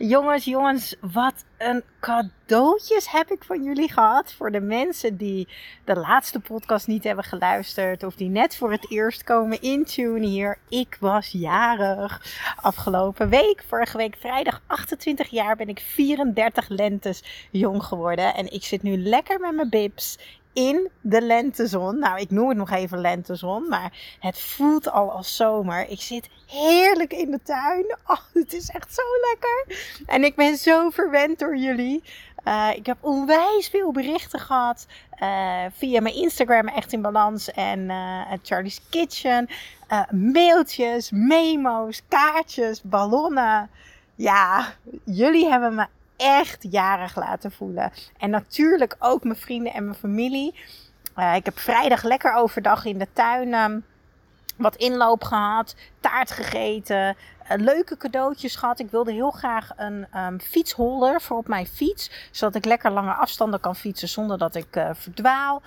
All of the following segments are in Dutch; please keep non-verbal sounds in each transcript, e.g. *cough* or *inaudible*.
Jongens, jongens, wat een cadeautjes heb ik van jullie gehad. Voor de mensen die de laatste podcast niet hebben geluisterd. Of die net voor het eerst komen intunen hier. Ik was jarig. Afgelopen week, vorige week vrijdag 28 jaar, ben ik 34 lentes jong geworden. En ik zit nu lekker met mijn bibs in de lentezon. Nou, ik noem het nog even lentezon, maar het voelt al als zomer. Ik zit heerlijk in de tuin. Oh, het is echt zo lekker. En ik ben zo verwend door jullie. Uh, ik heb onwijs veel berichten gehad uh, via mijn Instagram, echt in balans en uh, Charlie's Kitchen. mailtjes, memo's, kaartjes, ballonnen. Ja, jullie hebben me echt jarig laten voelen. En natuurlijk ook mijn vrienden en mijn familie. Uh, ik heb vrijdag lekker overdag in de tuin um, wat inloop gehad, taart gegeten, uh, leuke cadeautjes gehad. Ik wilde heel graag een um, fietsholder voor op mijn fiets, zodat ik lekker lange afstanden kan fietsen zonder dat ik uh, verdwaal.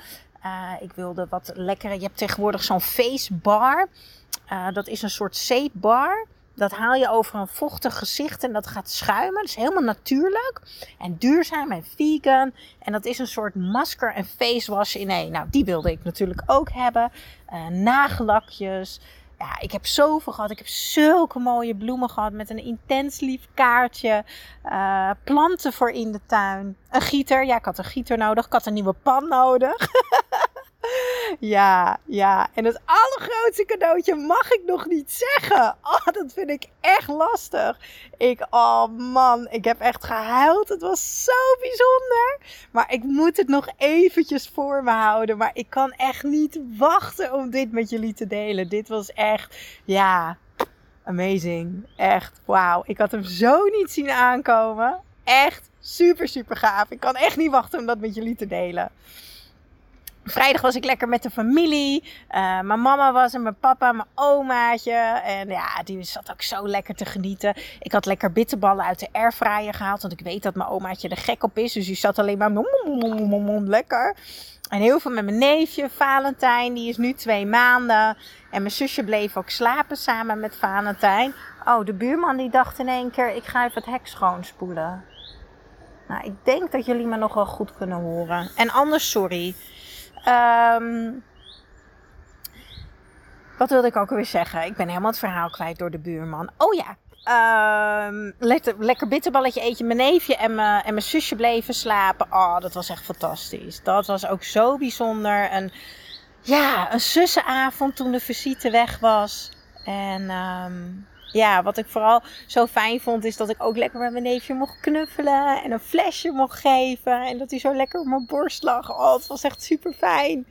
ik wilde wat lekkere. Je hebt tegenwoordig zo'n facebar. dat is een soort zeepbar. Dat haal je over een vochtig gezicht en dat gaat schuimen. Dat is helemaal natuurlijk. En duurzaam en vegan. En dat is een soort masker en face wash in één. Nou, die wilde ik natuurlijk ook hebben. Uh, nagellakjes. Ja, ik heb zoveel gehad. Ik heb zulke mooie bloemen gehad met een intens lief kaartje. Uh, planten voor in de tuin. Een gieter. Ja, ik had een gieter nodig. Ik had een nieuwe pan nodig. *laughs* Ja, ja. En het allergrootste cadeautje mag ik nog niet zeggen. Oh, dat vind ik echt lastig. Ik, oh man, ik heb echt gehuild. Het was zo bijzonder. Maar ik moet het nog eventjes voor me houden. Maar ik kan echt niet wachten om dit met jullie te delen. Dit was echt, ja, amazing. Echt, wauw. Ik had hem zo niet zien aankomen. Echt super, super gaaf. Ik kan echt niet wachten om dat met jullie te delen. Vrijdag was ik lekker met de familie. Uh, mijn mama was er, mijn papa, mijn omaatje. En ja, die zat ook zo lekker te genieten. Ik had lekker bitterballen uit de airfryer gehaald. Want ik weet dat mijn omaatje er gek op is. Dus die zat alleen maar lekker. En heel veel met mijn neefje, Valentijn. Die is nu twee maanden. En mijn zusje bleef ook slapen samen met Valentijn. Oh, de buurman die dacht in één keer, ik ga even het hek schoonspoelen. Nou, ik denk dat jullie me nog wel goed kunnen horen. En anders, sorry. Um, wat wilde ik ook alweer zeggen? Ik ben helemaal het verhaal kwijt door de buurman. Oh ja, um, lekker, lekker bitterballetje eetje. Mijn neefje en mijn, en mijn zusje bleven slapen. Oh, dat was echt fantastisch. Dat was ook zo bijzonder. En ja, een zussenavond toen de visite weg was. En um, ja, wat ik vooral zo fijn vond, is dat ik ook lekker met mijn neefje mocht knuffelen. En een flesje mocht geven. En dat hij zo lekker op mijn borst lag. Oh, het was echt super fijn.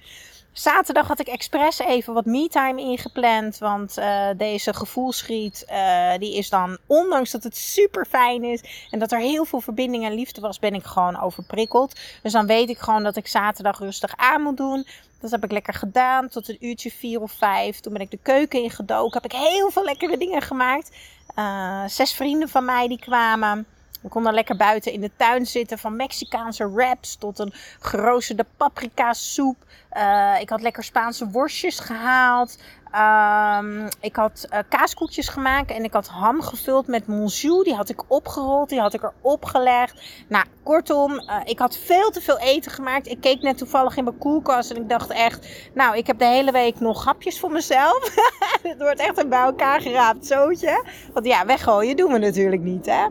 Zaterdag had ik expres even wat me-time ingepland. Want uh, deze gevoelsriet, uh, die is dan, ondanks dat het super fijn is. En dat er heel veel verbinding en liefde was, ben ik gewoon overprikkeld. Dus dan weet ik gewoon dat ik zaterdag rustig aan moet doen. Dat heb ik lekker gedaan tot een uurtje vier of vijf. Toen ben ik de keuken ingedoken. Heb ik heel veel lekkere dingen gemaakt. Uh, zes vrienden van mij die kwamen. We konden lekker buiten in de tuin zitten. Van Mexicaanse wraps tot een geroosterde paprika soep. Uh, ik had lekker Spaanse worstjes gehaald. Um, ik had uh, kaaskoekjes gemaakt en ik had ham gevuld met monjou. Die had ik opgerold, die had ik erop gelegd. Nou, kortom, uh, ik had veel te veel eten gemaakt. Ik keek net toevallig in mijn koelkast en ik dacht echt... Nou, ik heb de hele week nog hapjes voor mezelf. *laughs* Het wordt echt een bij elkaar geraapt zootje. Want ja, weggooien doen we natuurlijk niet, hè.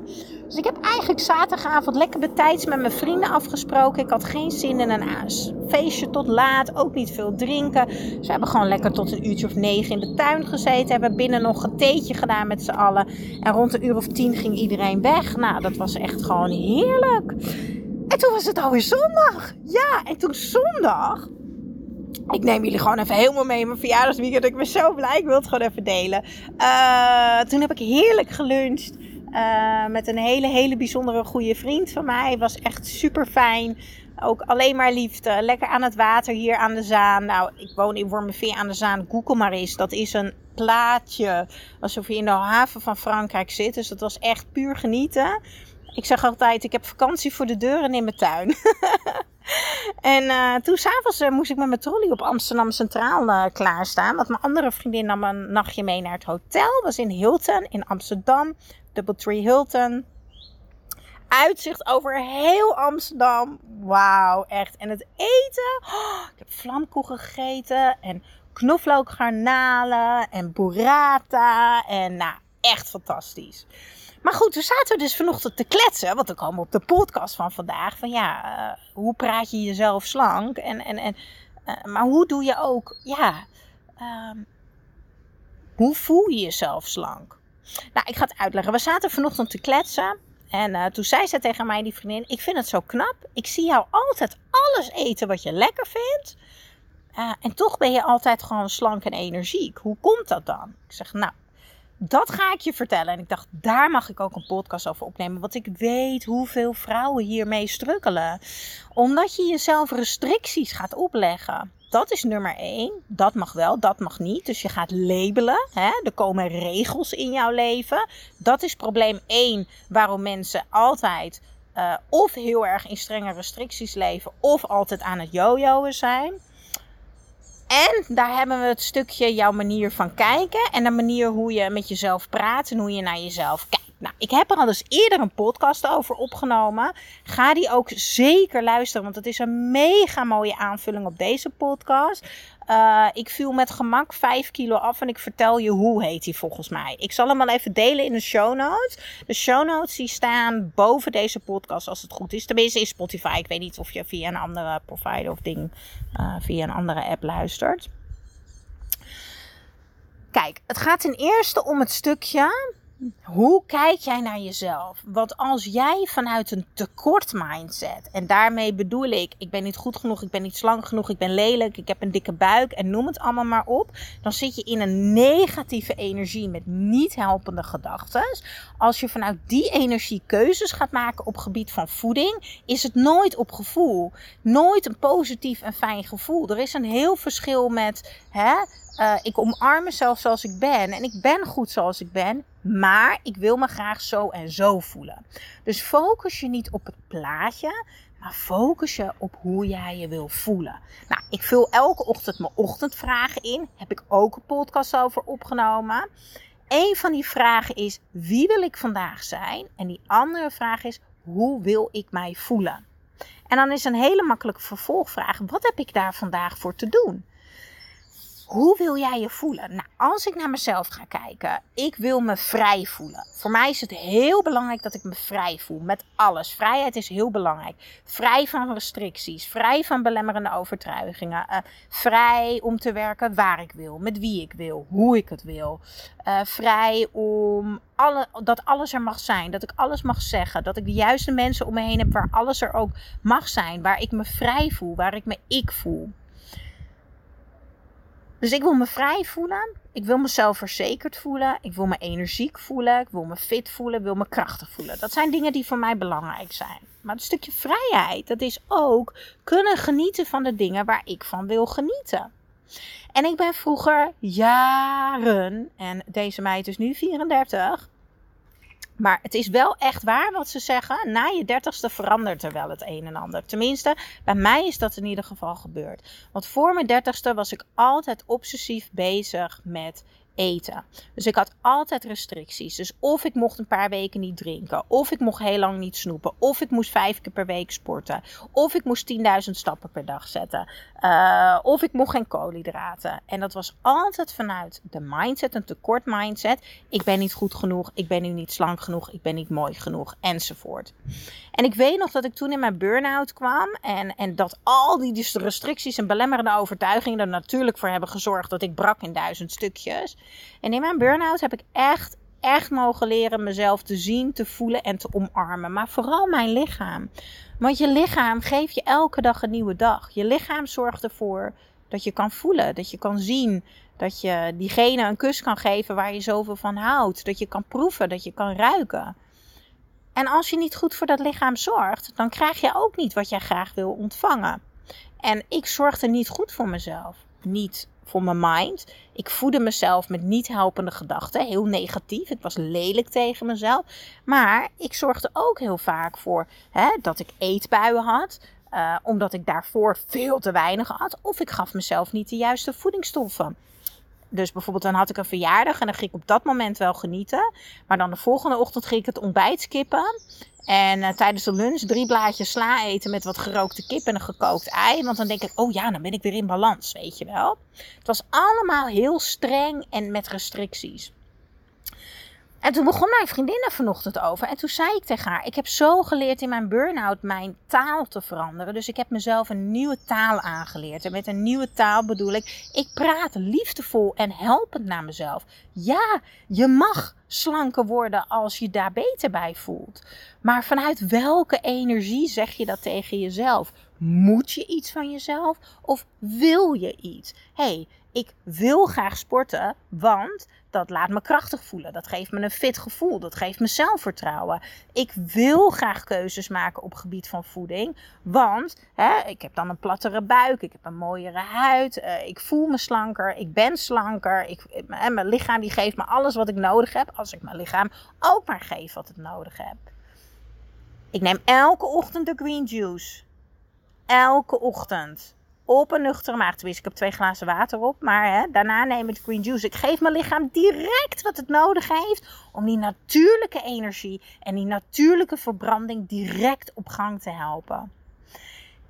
Dus ik heb eigenlijk zaterdagavond lekker betijds met mijn vrienden afgesproken. Ik had geen zin in een feestje tot laat, ook niet veel drinken. We hebben gewoon lekker tot een uurtje of negen in de tuin gezeten. Hebben binnen nog een theetje gedaan met z'n allen. En rond een uur of tien ging iedereen weg. Nou, dat was echt gewoon heerlijk. En toen was het alweer zondag. Ja, en toen zondag ik neem jullie gewoon even helemaal mee in mijn verjaardagsweekend. Ik ben zo blij. Ik wil het gewoon even delen. Uh, toen heb ik heerlijk geluncht. Uh, met een hele, hele bijzondere goede vriend van mij. Was echt super fijn. Ook alleen maar liefde. Lekker aan het water hier aan de Zaan. Nou, ik woon in Wormerveer aan de Zaan. Google maar eens. Dat is een plaatje. Alsof je in de haven van Frankrijk zit. Dus dat was echt puur genieten. Ik zeg altijd, ik heb vakantie voor de deur en in mijn tuin. *laughs* en uh, toen s'avonds uh, moest ik met mijn trolley op Amsterdam Centraal uh, klaarstaan. Want mijn andere vriendin nam een nachtje mee naar het hotel. Was in Hilton in Amsterdam. Doubletree Hilton. Uitzicht over heel Amsterdam. Wauw, echt. En het eten. Oh, ik heb vlamkoeken gegeten. En knoflookgarnalen. En burrata. En nou, echt fantastisch. Maar goed, we zaten dus vanochtend te kletsen. Want dan komen we op de podcast van vandaag. Van ja, uh, hoe praat je jezelf slank? En, en, en, uh, maar hoe doe je ook, ja, uh, hoe voel je jezelf slank? Nou, ik ga het uitleggen. We zaten vanochtend te kletsen. En uh, toen zei ze tegen mij, die vriendin, ik vind het zo knap. Ik zie jou altijd alles eten wat je lekker vindt. Uh, en toch ben je altijd gewoon slank en energiek. Hoe komt dat dan? Ik zeg, nou, dat ga ik je vertellen. En ik dacht, daar mag ik ook een podcast over opnemen. Want ik weet hoeveel vrouwen hiermee strukkelen. Omdat je jezelf restricties gaat opleggen. Dat is nummer één. Dat mag wel, dat mag niet. Dus je gaat labelen. Hè? Er komen regels in jouw leven. Dat is probleem één waarom mensen altijd uh, of heel erg in strenge restricties leven. Of altijd aan het jojoen zijn. En daar hebben we het stukje jouw manier van kijken. En de manier hoe je met jezelf praat en hoe je naar jezelf kijkt. Nou, ik heb er al eens eerder een podcast over opgenomen. Ga die ook zeker luisteren, want het is een mega mooie aanvulling op deze podcast. Uh, ik viel met gemak 5 kilo af en ik vertel je hoe heet die volgens mij. Ik zal hem wel even delen in de show notes. De show notes die staan boven deze podcast als het goed is. Tenminste in Spotify. Ik weet niet of je via een andere provider of ding, uh, via een andere app luistert. Kijk, het gaat ten eerste om het stukje hoe kijk jij naar jezelf? Want als jij vanuit een tekort mindset, en daarmee bedoel ik, ik ben niet goed genoeg, ik ben niet slank genoeg, ik ben lelijk, ik heb een dikke buik en noem het allemaal maar op, dan zit je in een negatieve energie met niet helpende gedachten. Als je vanuit die energie keuzes gaat maken op gebied van voeding, is het nooit op gevoel. Nooit een positief en fijn gevoel. Er is een heel verschil met, hè, uh, ik omarm mezelf zoals ik ben en ik ben goed zoals ik ben, maar ik wil me graag zo en zo voelen. Dus focus je niet op het plaatje, maar focus je op hoe jij je wil voelen. Nou, ik vul elke ochtend mijn ochtendvragen in. Heb ik ook een podcast over opgenomen. Een van die vragen is: wie wil ik vandaag zijn? En die andere vraag is: hoe wil ik mij voelen? En dan is een hele makkelijke vervolgvraag: wat heb ik daar vandaag voor te doen? Hoe wil jij je voelen? Nou, als ik naar mezelf ga kijken, ik wil me vrij voelen. Voor mij is het heel belangrijk dat ik me vrij voel met alles. Vrijheid is heel belangrijk. Vrij van restricties, vrij van belemmerende overtuigingen, uh, vrij om te werken waar ik wil, met wie ik wil, hoe ik het wil. Uh, vrij om alle, dat alles er mag zijn, dat ik alles mag zeggen, dat ik de juiste mensen om me heen heb waar alles er ook mag zijn, waar ik me vrij voel, waar ik me ik voel. Dus ik wil me vrij voelen. Ik wil mezelf verzekerd voelen. Ik wil me energiek voelen. Ik wil me fit voelen. Ik wil me krachtig voelen. Dat zijn dingen die voor mij belangrijk zijn. Maar het stukje vrijheid, dat is ook kunnen genieten van de dingen waar ik van wil genieten. En ik ben vroeger jaren, en deze meid is nu 34, maar het is wel echt waar wat ze zeggen. Na je dertigste verandert er wel het een en ander. Tenminste, bij mij is dat in ieder geval gebeurd. Want voor mijn dertigste was ik altijd obsessief bezig met eten. Dus ik had altijd restricties. Dus of ik mocht een paar weken niet drinken, of ik mocht heel lang niet snoepen, of ik moest vijf keer per week sporten, of ik moest 10.000 stappen per dag zetten, uh, of ik mocht geen koolhydraten. En dat was altijd vanuit de mindset, een tekort mindset. Ik ben niet goed genoeg, ik ben nu niet slank genoeg, ik ben niet mooi genoeg, enzovoort. En ik weet nog dat ik toen in mijn burn-out kwam en, en dat al die restricties en belemmerende overtuigingen er natuurlijk voor hebben gezorgd dat ik brak in duizend stukjes. En in mijn burn-out heb ik echt, echt mogen leren mezelf te zien, te voelen en te omarmen. Maar vooral mijn lichaam. Want je lichaam geeft je elke dag een nieuwe dag. Je lichaam zorgt ervoor Dat je kan voelen, dat je kan zien, dat je diegene een kus kan geven waar je zoveel van houdt. Dat je kan proeven, dat je kan ruiken. En als je niet goed voor dat lichaam zorgt, dan krijg je ook niet wat jij graag wil ontvangen. En ik zorgde niet goed voor mezelf. Niet voor mijn mind. Ik voedde mezelf met niet helpende gedachten. Heel negatief. Ik was lelijk tegen mezelf. Maar ik zorgde ook heel vaak voor hè, dat ik eetbuien had. Uh, omdat ik daarvoor veel te weinig had. Of ik gaf mezelf niet de juiste voedingsstoffen. Dus bijvoorbeeld dan had ik een verjaardag en dan ging ik op dat moment wel genieten. Maar dan de volgende ochtend ging ik het ontbijt skippen. En uh, tijdens de lunch drie blaadjes sla eten met wat gerookte kip en een gekookt ei. Want dan denk ik, oh ja, dan ben ik weer in balans, weet je wel. Het was allemaal heel streng en met restricties. En toen begon mijn vriendin er vanochtend over. En toen zei ik tegen haar: Ik heb zo geleerd in mijn burn-out mijn taal te veranderen. Dus ik heb mezelf een nieuwe taal aangeleerd. En met een nieuwe taal bedoel ik: ik praat liefdevol en helpend naar mezelf. Ja, je mag slanker worden als je daar beter bij voelt. Maar vanuit welke energie zeg je dat tegen jezelf? Moet je iets van jezelf of wil je iets? hey, ik wil graag sporten, want dat laat me krachtig voelen. Dat geeft me een fit gevoel. Dat geeft me zelfvertrouwen. Ik wil graag keuzes maken op gebied van voeding. Want hè, ik heb dan een plattere buik. Ik heb een mooiere huid. Uh, ik voel me slanker. Ik ben slanker. Ik, hè, mijn lichaam die geeft me alles wat ik nodig heb. Als ik mijn lichaam ook maar geef wat het nodig heb. Ik neem elke ochtend de green juice. Elke ochtend op een nuchtere maag. Tenminste, ik heb twee glazen water op. Maar hè, daarna neem ik green juice. Ik geef mijn lichaam direct wat het nodig heeft. Om die natuurlijke energie en die natuurlijke verbranding direct op gang te helpen.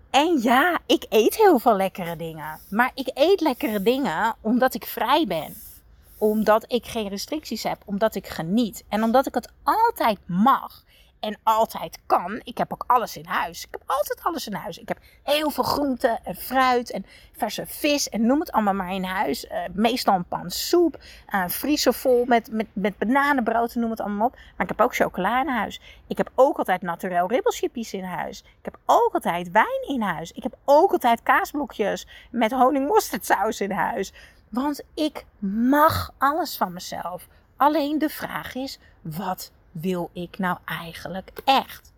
En ja, ik eet heel veel lekkere dingen. Maar ik eet lekkere dingen omdat ik vrij ben. Omdat ik geen restricties heb. Omdat ik geniet. En omdat ik het altijd mag en altijd kan. Ik heb ook alles in huis. Ik heb altijd alles in huis. Ik heb heel veel groenten en fruit en verse vis en noem het allemaal maar in huis. Uh, meestal een pan soep, uh, vriezer vol met, met, met bananenbrood, noem het allemaal op. Maar ik heb ook chocola in huis. Ik heb ook altijd naturel ribbelchippies in huis. Ik heb ook altijd wijn in huis. Ik heb ook altijd kaasblokjes met honingmosterdsaus in huis. Want ik mag alles van mezelf. Alleen de vraag is, wat wil ik nou eigenlijk echt?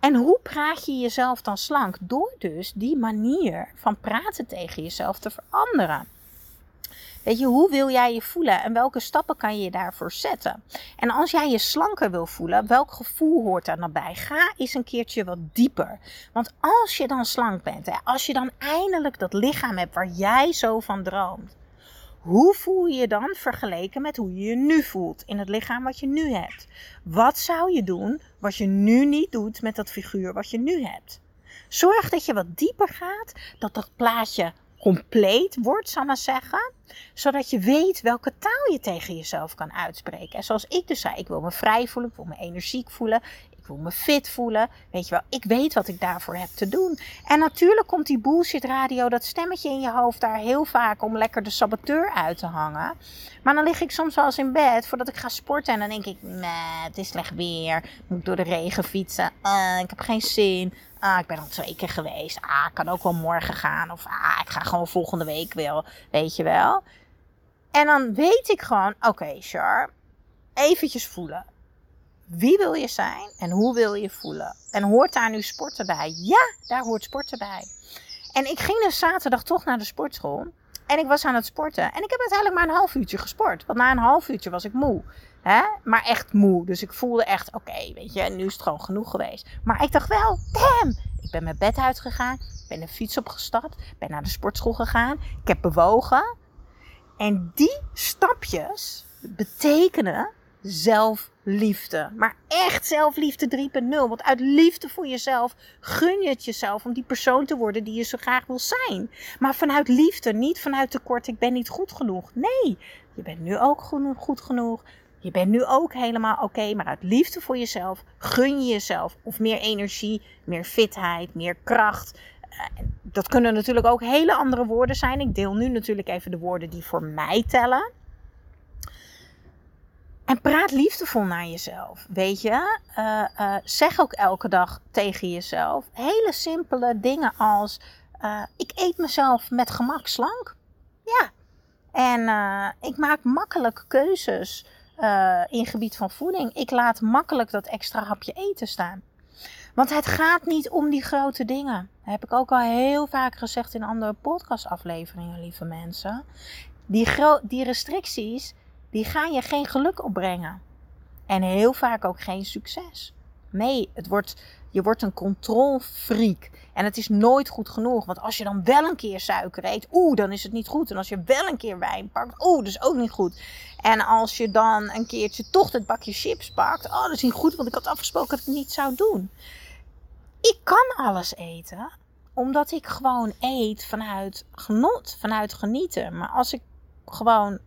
En hoe praat je jezelf dan slank? Door dus die manier van praten tegen jezelf te veranderen. Weet je, hoe wil jij je voelen en welke stappen kan je daarvoor zetten? En als jij je slanker wil voelen, welk gevoel hoort daar dan bij? Ga eens een keertje wat dieper. Want als je dan slank bent, hè, als je dan eindelijk dat lichaam hebt waar jij zo van droomt, hoe voel je je dan vergeleken met hoe je je nu voelt in het lichaam wat je nu hebt? Wat zou je doen wat je nu niet doet met dat figuur wat je nu hebt? Zorg dat je wat dieper gaat, dat dat plaatje compleet wordt, zal maar zeggen. Zodat je weet welke taal je tegen jezelf kan uitspreken. En zoals ik dus zei, ik wil me vrij voelen, ik wil me energiek voelen. Ik wil me fit voelen. Weet je wel, ik weet wat ik daarvoor heb te doen. En natuurlijk komt die bullshit radio, dat stemmetje in je hoofd daar heel vaak om lekker de saboteur uit te hangen. Maar dan lig ik soms wel eens in bed voordat ik ga sporten. En dan denk ik, nee, het is slecht weer. Moet ik door de regen fietsen? Uh, ik heb geen zin. Ah, ik ben al twee keer geweest. Ah, ik kan ook wel morgen gaan. Of ah, ik ga gewoon volgende week wel. Weet je wel. En dan weet ik gewoon, oké, okay, Char, eventjes voelen. Wie wil je zijn en hoe wil je voelen? En hoort daar nu sporten bij? Ja, daar hoort sporten bij. En ik ging dus zaterdag toch naar de sportschool. En ik was aan het sporten. En ik heb uiteindelijk maar een half uurtje gesport. Want na een half uurtje was ik moe. Hè? Maar echt moe. Dus ik voelde echt, oké, weet je, nu is het gewoon genoeg geweest. Maar ik dacht wel, damn. Ik ben mijn bed uitgegaan. Ben een fiets opgestapt. Ben naar de sportschool gegaan. Ik heb bewogen. En die stapjes betekenen zelfliefde. Maar echt zelfliefde 3.0. Want uit liefde voor jezelf gun je het jezelf om die persoon te worden die je zo graag wil zijn. Maar vanuit liefde, niet vanuit tekort, ik ben niet goed genoeg. Nee, je bent nu ook goed genoeg. Je bent nu ook helemaal oké, maar uit liefde voor jezelf gun je jezelf of meer energie, meer fitheid, meer kracht. Eh, dat kunnen natuurlijk ook hele andere woorden zijn. Ik deel nu natuurlijk even de woorden die voor mij tellen. En praat liefdevol naar jezelf. Weet je, uh, uh, zeg ook elke dag tegen jezelf hele simpele dingen als: Uh, ik eet mezelf met gemak slank. Ja. En ik maak makkelijk keuzes in gebied van voeding. Ik laat makkelijk dat extra hapje eten staan. Want het gaat niet om die grote dingen. Dat heb ik ook al heel vaak gezegd in andere podcastafleveringen, lieve mensen. Die, die restricties, die gaan je geen geluk opbrengen. En heel vaak ook geen succes. Nee, het wordt, je wordt een controlfreak. En het is nooit goed genoeg. Want als je dan wel een keer suiker eet, oeh, dan is het niet goed. En als je wel een keer wijn pakt, oeh, dat is ook niet goed. En als je dan een keertje toch het bakje chips pakt, oh, dat is niet goed, want ik had afgesproken dat ik het niet zou doen. Ik kan alles eten, omdat ik gewoon eet vanuit genot, vanuit genieten. Maar als ik gewoon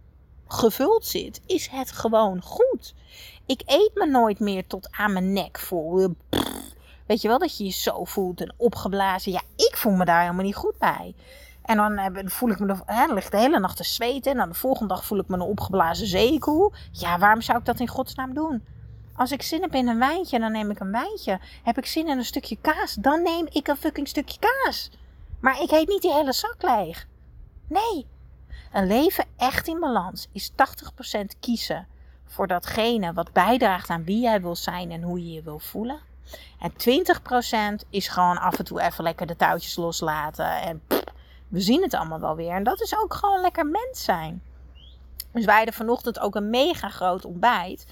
gevuld zit, is het gewoon goed. Ik eet me nooit meer tot aan mijn nek vol. Weet je wel, dat je je zo voelt en opgeblazen. Ja, ik voel me daar helemaal niet goed bij. En dan voel ik me, hè, ligt de hele nacht te zweten. En dan de volgende dag voel ik me een opgeblazen zeekoe. Ja, waarom zou ik dat in godsnaam doen? Als ik zin heb in een wijntje, dan neem ik een wijntje. Heb ik zin in een stukje kaas, dan neem ik een fucking stukje kaas. Maar ik eet niet die hele zak leeg. Nee. Een leven echt in balans is 80% kiezen voor datgene wat bijdraagt aan wie jij wil zijn en hoe je je wil voelen. En 20% is gewoon af en toe even lekker de touwtjes loslaten. En we zien het allemaal wel weer. En dat is ook gewoon lekker mens zijn. Dus wij hadden vanochtend ook een mega groot ontbijt.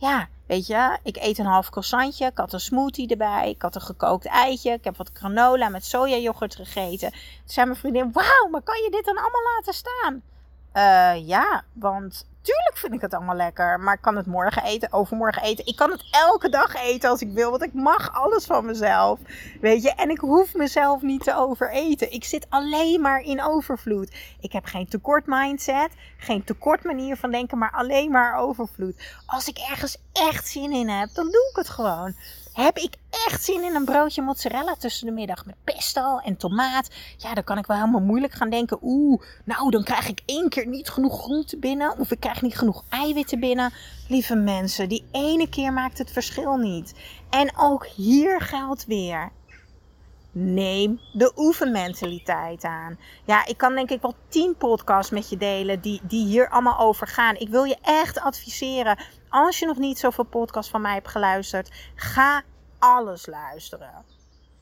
Ja, weet je, ik eet een half croissantje. Ik had een smoothie erbij. Ik had een gekookt eitje. Ik heb wat granola met sojayoghurt gegeten. Toen zei mijn vriendin, wauw, maar kan je dit dan allemaal laten staan? Uh, ja, want Tuurlijk vind ik het allemaal lekker. Maar ik kan het morgen eten, overmorgen eten. Ik kan het elke dag eten als ik wil. Want ik mag alles van mezelf. Weet je, en ik hoef mezelf niet te overeten. Ik zit alleen maar in overvloed. Ik heb geen tekort mindset. Geen tekort manier van denken. Maar alleen maar overvloed. Als ik ergens echt zin in heb, dan doe ik het gewoon. Heb ik echt zin in een broodje mozzarella tussen de middag met pesto en tomaat? Ja, dan kan ik wel helemaal moeilijk gaan denken. Oeh, nou dan krijg ik één keer niet genoeg groente binnen. Of ik krijg niet genoeg eiwitten binnen. Lieve mensen, die ene keer maakt het verschil niet. En ook hier geldt weer. Neem de oefenmentaliteit aan. Ja, ik kan denk ik wel tien podcasts met je delen die, die hier allemaal over gaan. Ik wil je echt adviseren. Als je nog niet zoveel podcasts van mij hebt geluisterd, ga alles luisteren.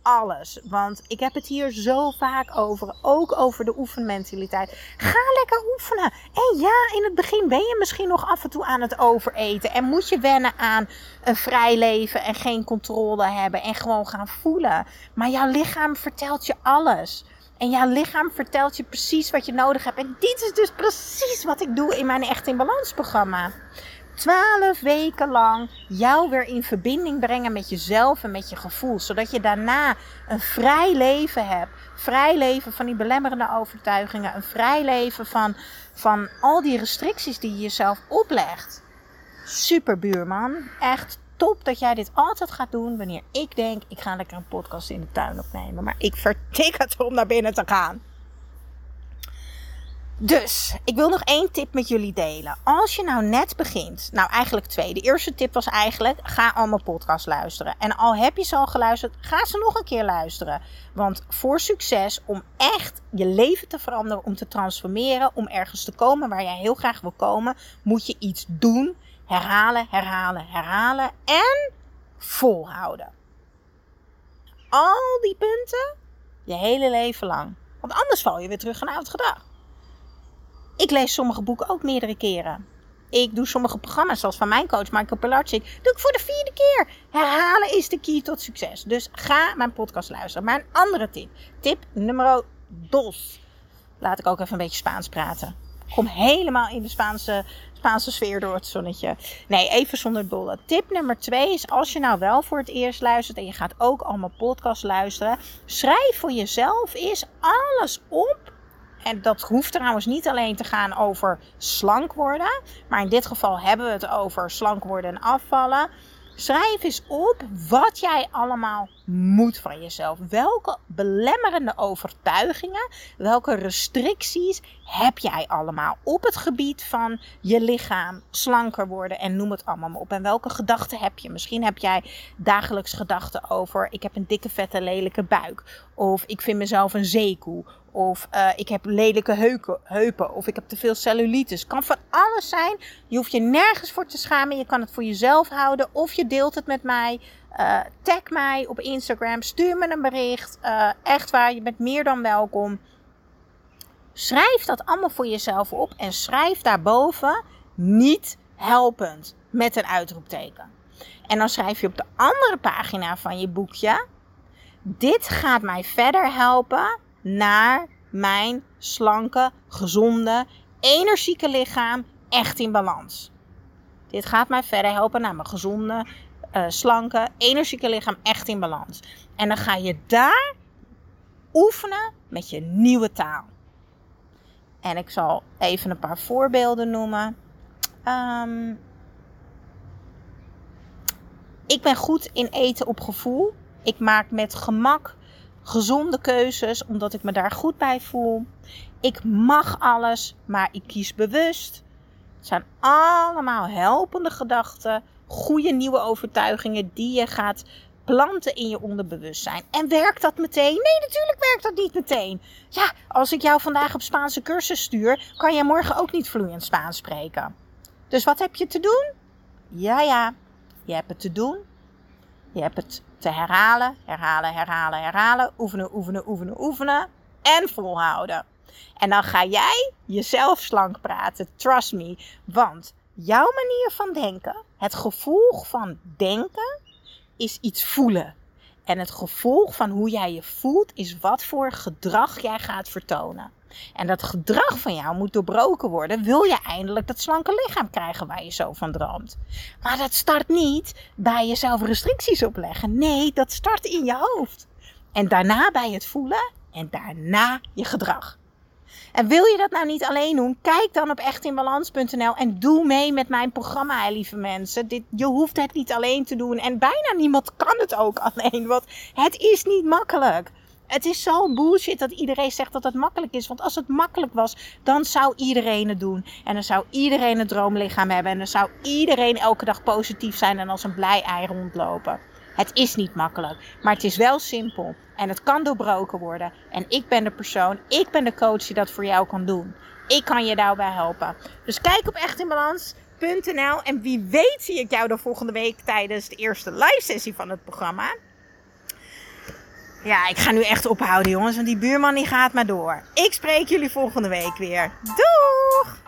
Alles. Want ik heb het hier zo vaak over. Ook over de oefenmentaliteit. Ga lekker oefenen. En ja, in het begin ben je misschien nog af en toe aan het overeten. En moet je wennen aan een vrij leven en geen controle hebben. En gewoon gaan voelen. Maar jouw lichaam vertelt je alles. En jouw lichaam vertelt je precies wat je nodig hebt. En dit is dus precies wat ik doe in mijn Echt in Balans programma. 12 weken lang jou weer in verbinding brengen met jezelf en met je gevoel. Zodat je daarna een vrij leven hebt. Vrij leven van die belemmerende overtuigingen. Een vrij leven van, van al die restricties die je jezelf oplegt. Super buurman. Echt top dat jij dit altijd gaat doen wanneer ik denk ik ga lekker een podcast in de tuin opnemen. Maar ik vertik het om naar binnen te gaan. Dus, ik wil nog één tip met jullie delen. Als je nou net begint, nou eigenlijk twee. De eerste tip was eigenlijk, ga allemaal podcasts luisteren. En al heb je ze al geluisterd, ga ze nog een keer luisteren. Want voor succes, om echt je leven te veranderen, om te transformeren, om ergens te komen waar jij heel graag wil komen, moet je iets doen, herhalen, herhalen, herhalen en volhouden. Al die punten, je hele leven lang. Want anders val je weer terug in oud gedrag. Ik lees sommige boeken ook meerdere keren. Ik doe sommige programma's, zoals van mijn coach Michael Pilarczyk, doe ik voor de vierde keer. Herhalen is de key tot succes. Dus ga mijn podcast luisteren. Maar een andere tip. Tip nummer dos. Laat ik ook even een beetje Spaans praten. Kom helemaal in de Spaanse, Spaanse sfeer door het zonnetje. Nee, even zonder dolle. Tip nummer twee is als je nou wel voor het eerst luistert en je gaat ook allemaal podcasts luisteren. Schrijf voor jezelf eens alles op en dat hoeft trouwens niet alleen te gaan over slank worden. Maar in dit geval hebben we het over slank worden en afvallen. Schrijf eens op wat jij allemaal moet van jezelf. Welke belemmerende overtuigingen, welke restricties heb jij allemaal op het gebied van je lichaam, slanker worden en noem het allemaal op. En welke gedachten heb je? Misschien heb jij dagelijks gedachten over: ik heb een dikke, vette, lelijke buik. Of ik vind mezelf een zeekoe. Of uh, ik heb lelijke heuken, heupen. Of ik heb te veel cellulitis. Kan van alles zijn. Je hoeft je nergens voor te schamen. Je kan het voor jezelf houden. Of je deelt het met mij. Uh, tag mij op Instagram. Stuur me een bericht. Uh, echt waar, je bent meer dan welkom. Schrijf dat allemaal voor jezelf op. En schrijf daarboven niet helpend. Met een uitroepteken. En dan schrijf je op de andere pagina van je boekje. Dit gaat mij verder helpen naar mijn slanke, gezonde, energieke lichaam echt in balans. Dit gaat mij verder helpen naar mijn gezonde, uh, slanke, energieke lichaam echt in balans. En dan ga je daar oefenen met je nieuwe taal. En ik zal even een paar voorbeelden noemen. Um, ik ben goed in eten op gevoel. Ik maak met gemak gezonde keuzes, omdat ik me daar goed bij voel. Ik mag alles, maar ik kies bewust. Het zijn allemaal helpende gedachten, goede nieuwe overtuigingen die je gaat planten in je onderbewustzijn. En werkt dat meteen? Nee, natuurlijk werkt dat niet meteen. Ja, als ik jou vandaag op Spaanse cursus stuur, kan jij morgen ook niet vloeiend Spaans spreken. Dus wat heb je te doen? Ja, ja, je hebt het te doen. Je hebt het te herhalen, herhalen, herhalen, herhalen. Oefenen, oefenen, oefenen, oefenen. En volhouden. En dan ga jij jezelf slank praten. Trust me. Want jouw manier van denken, het gevolg van denken, is iets voelen. En het gevolg van hoe jij je voelt, is wat voor gedrag jij gaat vertonen. En dat gedrag van jou moet doorbroken worden. Wil je eindelijk dat slanke lichaam krijgen waar je zo van droomt. Maar dat start niet bij jezelf restricties opleggen. Nee, dat start in je hoofd. En daarna bij het voelen en daarna je gedrag. En wil je dat nou niet alleen doen? Kijk dan op echtinbalans.nl en doe mee met mijn programma, lieve mensen. Dit, je hoeft het niet alleen te doen. En bijna niemand kan het ook *laughs* alleen. Want het is niet makkelijk. Het is zo bullshit dat iedereen zegt dat het makkelijk is. Want als het makkelijk was, dan zou iedereen het doen. En dan zou iedereen een droomlichaam hebben. En dan zou iedereen elke dag positief zijn en als een blij ei rondlopen. Het is niet makkelijk, maar het is wel simpel. En het kan doorbroken worden. En ik ben de persoon, ik ben de coach die dat voor jou kan doen. Ik kan je daarbij helpen. Dus kijk op echtinbalans.nl en wie weet zie ik jou de volgende week tijdens de eerste live sessie van het programma. Ja, ik ga nu echt ophouden, jongens, want die buurman die gaat maar door. Ik spreek jullie volgende week weer. Doeg!